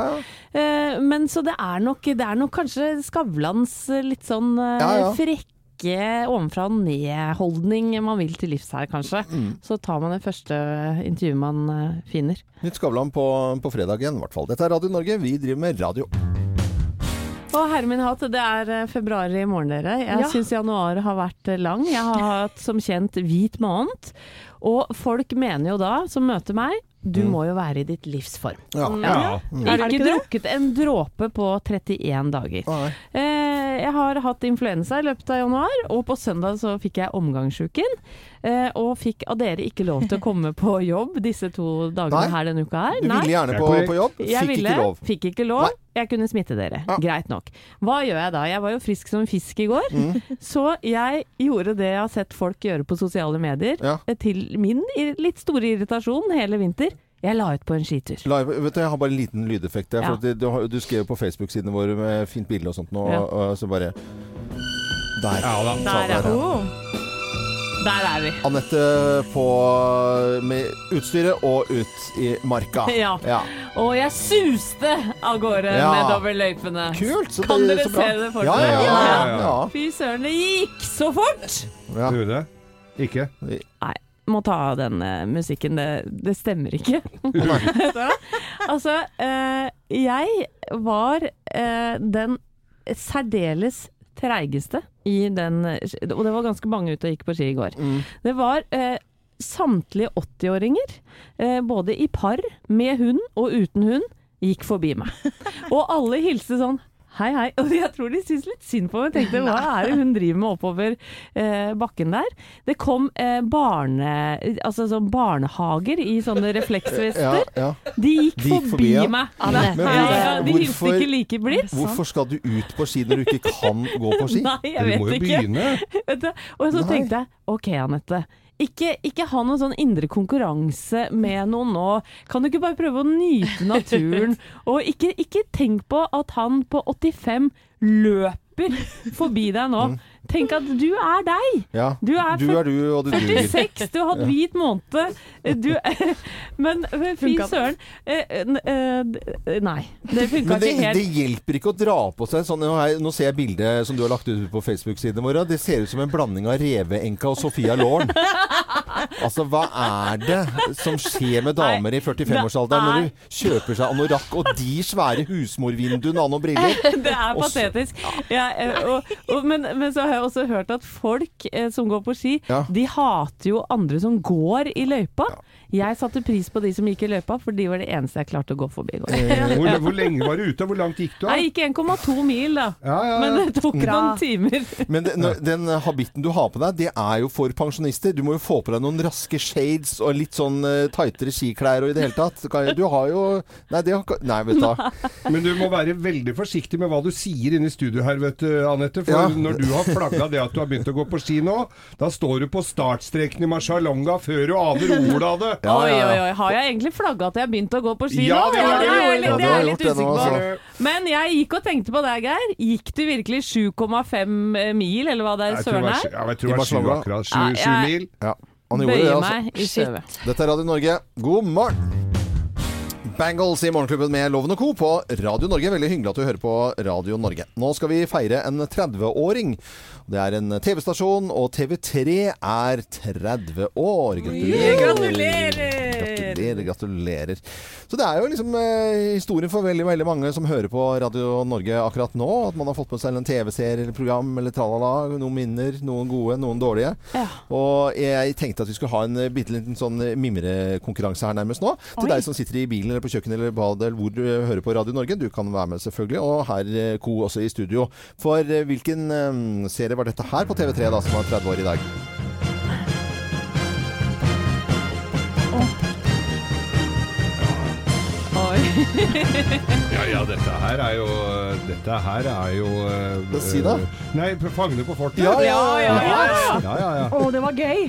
Eh, men så det er, nok, det er nok kanskje Skavlans eh, litt sånn eh, Ja, ja. frekke ovenfra og ned-holdning man vil til livs her, kanskje. Mm. Så tar man det første intervjuet man eh, finner. Nytt Skavlan på, på fredag igjen, i hvert fall. Dette er Radio Norge. Vi driver med radio. Og herre min hatt, det er eh, februar i morgen, dere. Jeg Ja. syns januar har vært eh, lang. Jeg har hatt som kjent hvit måned. Og folk mener jo da, som møter meg, du Mm. må jo være i ditt livsform. Ja. Ja. Mm. Det Ikke ikke drukket en dråpe på 31 dager. Eh, jeg har hatt influensa i løpet av januar, og på søndag så fikk jeg omgangsuken. Eh, og fikk av dere ikke lov til å komme på jobb disse to dagene Nei. her denne uka her. Du ville gjerne er på, på jobb, Jeg fikk ville, ikke lov. fikk ikke lov. Nei. Jeg kunne smitte dere. Ja. Greit nok. Hva gjør jeg da? Jeg var jo frisk som en fisk i går. Mm. Så jeg gjorde det jeg har sett folk gjøre på sosiale medier, Ja. eh, til min litt store irritasjon hele vinter. Jeg la ut på en skitur. La, vet du, Jeg har bare en liten lydeffekt. der, Ja. Du, har- du skrev på Facebook-sidene våre med fint bilde og sånt, nå, Ja. og så bare Der. Ja da. Sånn, Der, ja. der, ja. Der er vi. Anette på, med utstyret og ut i marka. Ja. Ja. Og jeg suste av gårde Ja. nedover løypene. Kult. Så Kan det, dere så bra. se det for Ja, dere? ja, ja, ja, ja. Fy søren, det gikk så fort! ja. Du det? Ikke? Nei, må ta av den uh, musikken. Det, det stemmer ikke. Altså, uh, jeg var uh, den særdeles treigeste i den Og det var ganske mange ute og gikk på ski i går. Mm. Det var eh, samtlige 80-åringer, eh, både i par, med hund og uten hund, gikk forbi meg. Og alle hilste sånn Hei, hei. Og jeg tror de syntes litt synd på meg. Tenkte hva er det hun driver med oppover eh, bakken der? Det kom eh, barne, altså sånn barnehager i sånne refleksvester. Ja, ja. De gikk De gikk forbi, ja. meg. Men de hilste ikke like blidt. Hvorfor skal du ut på ski når du ikke kan gå på ski? Nei, jeg Du vet må jo ikke. begynne. Vet du, Og så Nei. tenkte jeg, ok Anette, ikke, ikke ha noen sånn indre konkurranse med noen nå. Kan du ikke bare prøve å nyte naturen? Og ikke, ikke tenk på at han på 85 løper forbi deg nå. Tenk at du er deg! Ja. Du er, Du er du, og du duger. 46, du har hatt hvit måned. Du, men fy søren. Eh, eh, Nei, det funka ikke helt. det hjelper ikke å dra på seg sånn Nå, er- ser jeg bildet som du har lagt ut på Facebook-sidene våre. Det ser ut som en blanding av Reve-enka og Sofia Lauren. Altså, hva er det som skjer med damer i 45-årsalderen når du kjøper seg anorakk og de svære husmorvinduene og noen briller? Det er patetisk. Ja, eh, og, og, men, men så har jeg også hørt at folk eh, som går på ski, Ja. de hater jo andre som går i løypa. Jeg satte pris på de som gikk i løypa, for de var det eneste jeg klarte å gå forbi i går. Hvor, hvor lenge var du ute? Hvor langt gikk du? da? Jeg gikk 1,2 mil, da. Ja, ja, Men det tok Bra. noen timer. Men den, den habitten du har på deg, det er jo for pensjonister. Du må jo få på deg noen raske shades og litt sånn uh, tightere skiklær og i det hele tatt. Du har jo Nei, det har Nei, vet du hva. Men du må være veldig forsiktig med hva du sier inne i studio her, vet du, Anette. For Ja. når du har flagga det at du har begynt å gå på ski nå, da står du på startstreken i Marcialonga før du aner ordet av det. Ja, Oi, ja, ja. oi, oi. Har jeg egentlig flagga at jeg har begynt å gå på ski Ja, nå? det litt, Ja, det er jeg litt det usikker på. altså. Men jeg gikk og tenkte på deg, Geir. Gikk du virkelig 7,5 mil, eller hva det er søren er? ja, jeg tror det var sju Barcelona. akkurat. Sju, Ja, sju jeg- mil. Ja, han gjorde det, altså. meg i støvet. Dette er Radio Norge. God morgen! Bangles i Morgenklubben med Loven og Co. på Radio Norge. Veldig hyggelig at du hører på Radio Norge. Nå skal vi feire en 30-åring. Det er en TV-stasjon, og TV3 er 30 år. Gratulerer! Gratulerer! Gratulerer, gratulerer. Så det er jo liksom eh, historien for veldig veldig mange som hører på Radio Norge akkurat nå. At man har fått med seg en TV-serie eller program eller tralala. Noen minner, noen gode, noen dårlige. Ja. Og jeg tenkte at vi skulle ha en eh, bitte liten sånn eh, mimrekonkurranse her nærmest nå. Til Oi. deg som sitter i bilen eller på kjøkkenet eller badet eller hvor du hører på Radio Norge. Du kan være med selvfølgelig. Og her Co også i studio. For hvilken eh, serie var dette her på TV3 da, som var 30 år i dag? Ja, ja, dette her er jo Dette her er jo uh, Si det. Nei, 'Fangene på fortet'. Ja, ja, ja, ja, ja. ja, ja, ja. Å, det var gøy!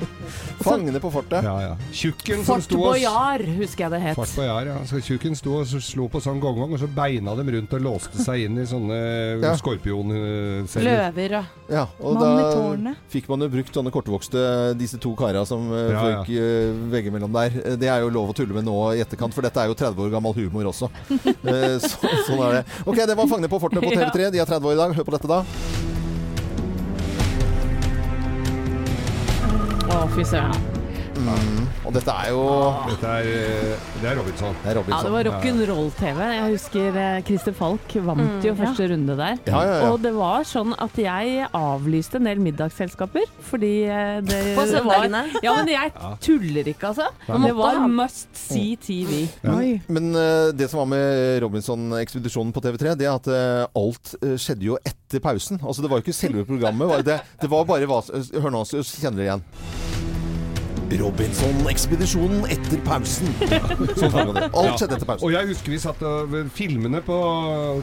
Fangene på fortet. Ja, ja. Tjukken som Fort sto og Boyard, husker jeg det het. Fart på jar, ja. Så tjukken sto og slo på sånn gong-gong, og så beina dem rundt og låste seg inn i sånne Ja. skorpionceller. Løver og Ja, og Mann i da tårnet. fikk man jo brukt sånne kortvokste, disse to kara som uh, Ja, ja. uh, veggimellom der. Eh, Det er jo lov å tulle med nå i etterkant, for dette er jo 30 år gammel humor også. Eh, så, sånn er det. Ok, det var Fangene på fortet på TV3. De er 30 år i dag. Hør på dette, da. Å, fy søren. Mm. Og dette er jo Dette er, eh, det er Robinson. Det er Ja, det var rock'n'roll-TV. Jeg husker eh, Christer Falk vant jo første runde der. Ja, ja, ja. Og det var sånn at jeg avlyste en del middagsselskaper fordi eh, det, På var søndagene? Ja, men jeg tuller ikke, altså. Det var must see TV. Men, men det som var med Robinson-ekspedisjonen på TV3, det er at alt skjedde jo etter pausen. Altså Det var jo ikke selve programmet. Det, det var bare hva Hør nå, så kjenner dere igjen. Robinson-ekspedisjonen etter pausen. Sånn var det. Alt skjedde etter pausen. Og jeg husker vi satt og Filmene på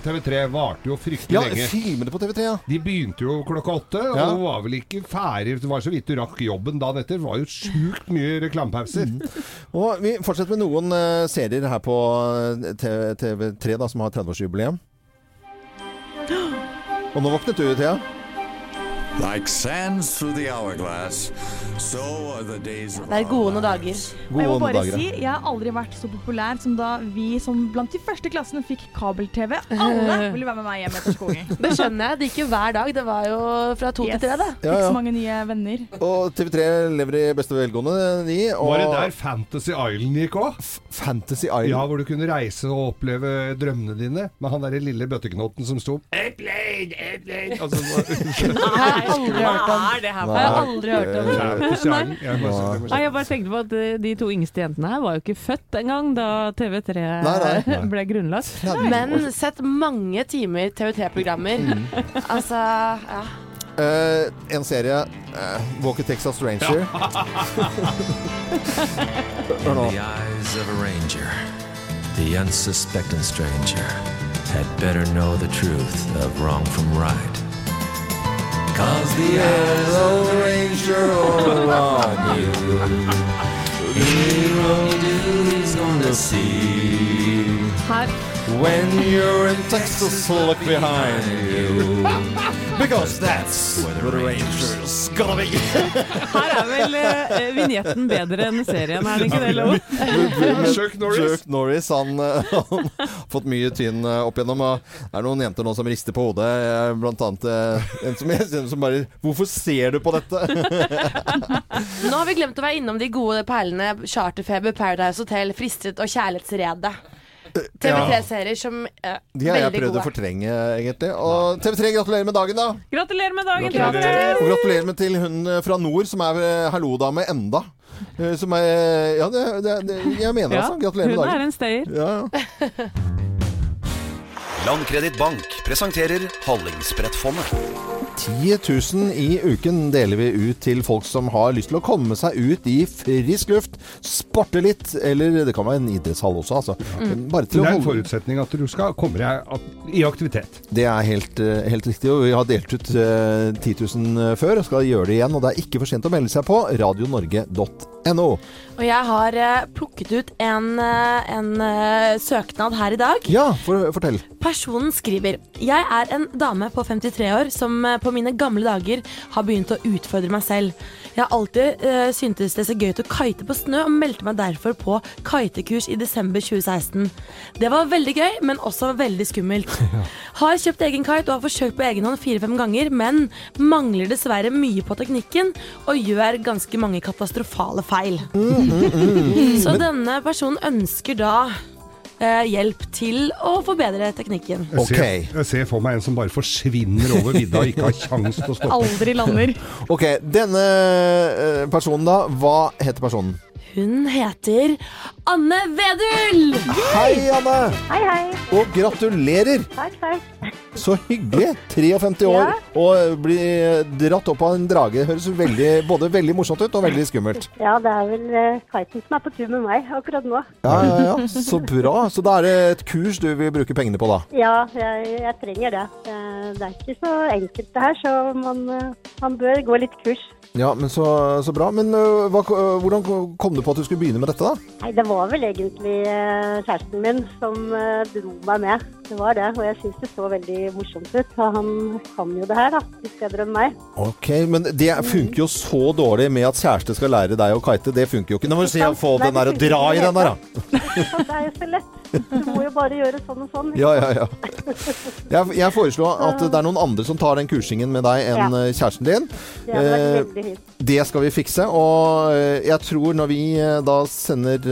TV3 varte jo fryktelig Ja, lenge. filmene på TV3, ja. De begynte jo klokka åtte, Ja. og var vel ikke ferdig Det var så vidt du rakk jobben dagen etter. Det var jo sjukt mye reklamepauser. Og vi fortsetter med noen uh, serier her på eh, TV3 da, som har 30-årsjubileum. Og nå våknet du, Thea. Like sands through the hourglass, so are the days of Det er gode dager. Og jeg må bare dager. si, jeg har aldri vært så populær som da vi som blant de første klassene fikk kabel-TV. Alle ville være med meg hjem etter skolen. Det skjønner jeg. Det gikk jo hver dag. Det var jo fra to Yes. til tre, det. Fikk ja. så mange nye venner. Og TV3 lever i beste velgående, de. Og Var det der Fantasy Island gikk òg? Fantasy Island. Ja, hvor du kunne reise og oppleve drømmene dine med han derre lille bøtteknotten som sto Airplane, airplane altså, aldri hørt om. Hva er det her for? har jeg aldri hørt om. det. Nei, jeg bare tenkte på at eh, de to yngste jentene her var jo ikke født engang da TV3 Nei, nei. ble grunnlagt. Men sett mange timer TV3-programmer. Mm. Altså, ja. Eh, en serie uh, a Texas Ranger. Hør nå. The eyes of a ranger, the unsuspecting stranger had better know the truth of wrong from right. Cause the eyes of the ranger are on you. Anything you do, he's gonna see. Her When you're in Texas, look behind you. Because that's where the Rangers gonna be. Her er vel eh, vignetten bedre enn serien, er det ikke det, Lo? Chuck Norris. Chuck Norris han, eh, han har fått mye tynn eh, opp igjennom. og Det er noen jenter nå som rister på hodet. eh, Blant annet eh, en som, jeg, som bare Hvorfor ser du på dette? Nå har vi glemt å være innom de gode perlene Charterfeber, Paradise Hotel, Fristet og Kjærlighetsredet. TV3-serier som er De har jeg veldig prøvd gode. å fortrenge, egentlig. Og TV3, gratulerer med dagen, da! Gratulerer med dagen! Og gratulerer med til hun eh, fra nord som er eh, hallo-dame enda. Eh, Som er Ja, det, det, det jeg mener altså. Gratulerer med hun er dagen. en stayer. Ja, ja. Landkreditt Bank presenterer Hallingsbrettfondet. 10 000 i uken deler vi ut til folk som har lyst til å komme seg ut i frisk luft, sporte litt, eller det kan være en idrettshall også, altså. Mm. Bare til Det er en holde forutsetning at du skal komme deg i aktivitet. Det er helt, eh, helt riktig, og vi har delt ut eh, 10 000 før, og skal gjøre det igjen. Og det er ikke for sent å melde seg på radionorge.no. Og jeg har eh, plukket ut en, eh, en eh, søknad her i dag. Ja, for, fortell. Personen skriver Jeg er en dame på 53 år som på mine gamle dager har begynt å utfordre meg selv. Jeg har alltid uh, syntes det er så gøy å kite på snø, og meldte meg derfor på kitekurs i desember 2016. Det var veldig gøy, men også veldig skummelt. Har kjøpt egen kite og har forsøkt på egen hånd fire-fem ganger, men mangler dessverre mye på teknikken og gjør ganske mange katastrofale feil. Så denne personen ønsker da eh, hjelp til å forbedre teknikken. Jeg, ser, jeg ser for meg en som bare forsvinner over vidda og ikke har kjangs til å stoppe. Aldri lander. Ok, denne eh, personen da, hva heter personen? Hun heter Anne Vedul! Hei, Anne! Hei, hei. Og gratulerer! Takk, takk. Så hyggelig. 53 år Ja. og bli dratt opp av en drage. Høres veldig, både veldig morsomt ut og veldig skummelt. Ja, det er vel uh, kiten som er på tur med meg akkurat nå. Ja, ja, ja. Så bra. Så da er det et kurs du vil bruke pengene på, da? Ja, jeg, jeg trenger det. det. Det er ikke så enkelt det her, så man man bør gå litt kurs. Ja, men så, så bra. Men hva, hvordan kom du på at du skulle begynne med dette, da? Nei, det var vel egentlig eh, kjæresten min som eh, dro meg med. Det var det, og jeg syns det så veldig morsomt ut. Og han kan jo det her, da. Hvis jeg drømmer meg. Ok, Men det funker jo så dårlig med at kjæreste skal lære deg å kite. Det funker jo ikke. Nå må du se få Nei, den der og dra i den der, da. Det er jo så lett. Du må jo bare gjøre sånn og sånn. Ja, ja, ja. Jeg, jeg foreslår at det er noen andre som tar den kursingen med deg enn Ja. øh, kjæresten din. Det hadde vært Eh, veldig fint. Det skal vi fikse. Og eh, jeg tror når vi eh, da sender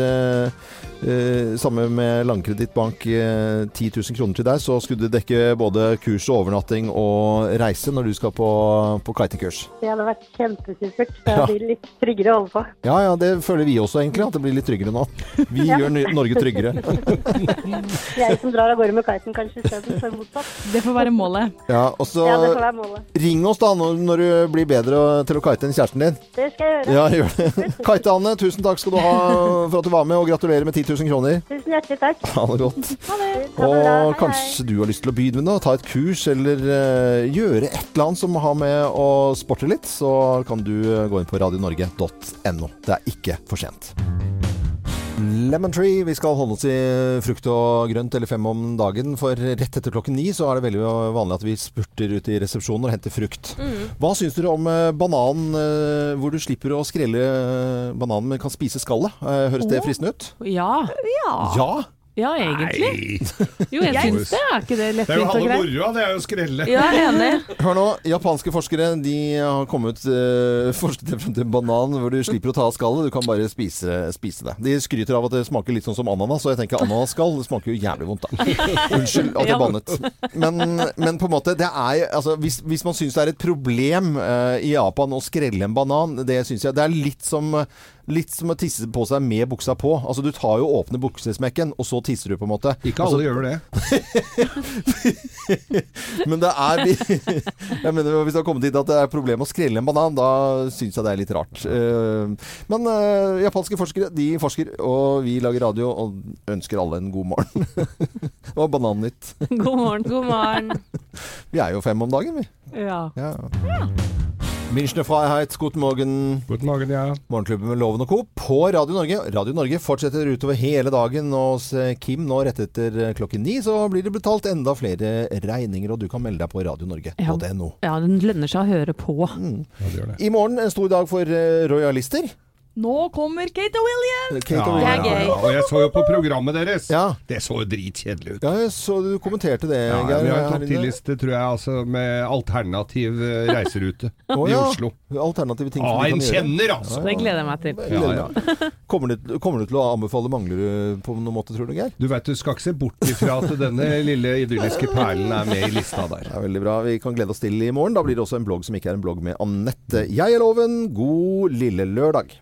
eh, sammen med Landkredittbank eh, 10 000 kroner til deg, så skulle det dekke både kurs og overnatting og reise når du skal på, på kitekurs. Det hadde vært kjempesupert. Det Ja. blir litt tryggere å holde på. Ja, ja, det føler vi også egentlig, at det blir litt tryggere nå. Vi Ja. gjør Norge tryggere. Jeg som drar av gårde med kiten kanskje istedenfor motsatt. Det får være målet. Ja, og så Ja, det får være målet. ring oss da når, når du blir bedre til å kite enn kjæresten din. Det skal jeg gjøre. Ja, gjør det. Kite Anne, tusen takk skal du ha for at du var med, og gratulerer med 10 000 kroner. Tusen hjertelig takk. Ha det godt. Ha det. Ha det Og kanskje du har lyst til å begynne med noe, ta et kurs eller uh, gjøre et eller annet som har med å sporte litt, så kan du eh, gå inn på radionorge.no. Det er ikke for sent. Lemon Tree. Vi skal holde oss i frukt og grønt eller fem om dagen. For rett etter klokken ni så er det veldig vanlig at vi spurter ut i resepsjonen og henter frukt. Mm. Hva syns dere om bananen, banan eh, hvor du slipper å skrelle eh, bananen, men kan spise skallet? Høres Høres det fristende ut? Ja. Ja! Ja, egentlig. Jo, jeg syns det. Er ikke det lettvint og greit? Det er jo halve moroa, det er jo å skrelle. Ja, enig. Hør nå, japanske forskere de har kommet uh, forsket frem til banan hvor du slipper å ta av skallet. Du kan bare spise, spise det. De skryter av at det smaker litt sånn som ananas, og jeg tenker ananasskall det smaker jo jævlig vondt, da. Unnskyld at jeg Ja. bannet. Men, men på en måte, det er altså, hvis, hvis man syns det er et problem uh, i Japan å skrelle en banan, det syns jeg Det er litt som Litt som å tisse på seg med buksa på. Altså Du tar jo åpne buksesmekken, og så tisser du, på en måte. Ikke alle altså, gjør det. Men det er Jeg mener Hvis det har kommet dit at det er problem å skrelle en banan, da syns jeg det er litt rart. Eh, Men eh, japanske forskere de forsker, og vi lager radio og ønsker alle en god morgen. Det var Banannytt. God morgen. God morgen. Vi er jo fem om dagen, vi. Ja. Ja. Münchner Freiheit, guten morgen. Guten morgen, ja. Morgenklubben med Loven og Co. på Radio Norge. Radio Norge fortsetter utover hele dagen. Og hos eh, Kim nå rett etter eh, klokken ni så blir det betalt enda flere regninger, og du kan melde deg på radionorge.no. Ja, den lønner seg å høre på. I morgen en stor dag for uh, rojalister. Nå kommer Kate og William! Kate Ja, og William. ja, ja. Og jeg så jo på programmet deres. Det så jo dritkjedelig ut. Ja, jeg så du kommenterte det, Ja, Geir. vi har en topptilliste topp tror jeg, altså, med alternativ eh, reiserute oh, i ja. Oslo. Alternative ting som Ah, du kan en gjøre. kjenner, altså! Det gleder jeg meg til. Ja, Ja, ja. Kommer, du, kommer du til å anbefale Manglerud på noen måte, tror du, Geir? Du vet, du skal ikke se bort ifra at denne lille idylliske perlen er med i lista der. Det er veldig bra. Vi kan glede oss til i morgen. Da blir det også en blogg som ikke er en blogg med Anette. Jeg er Loven. God lille lørdag.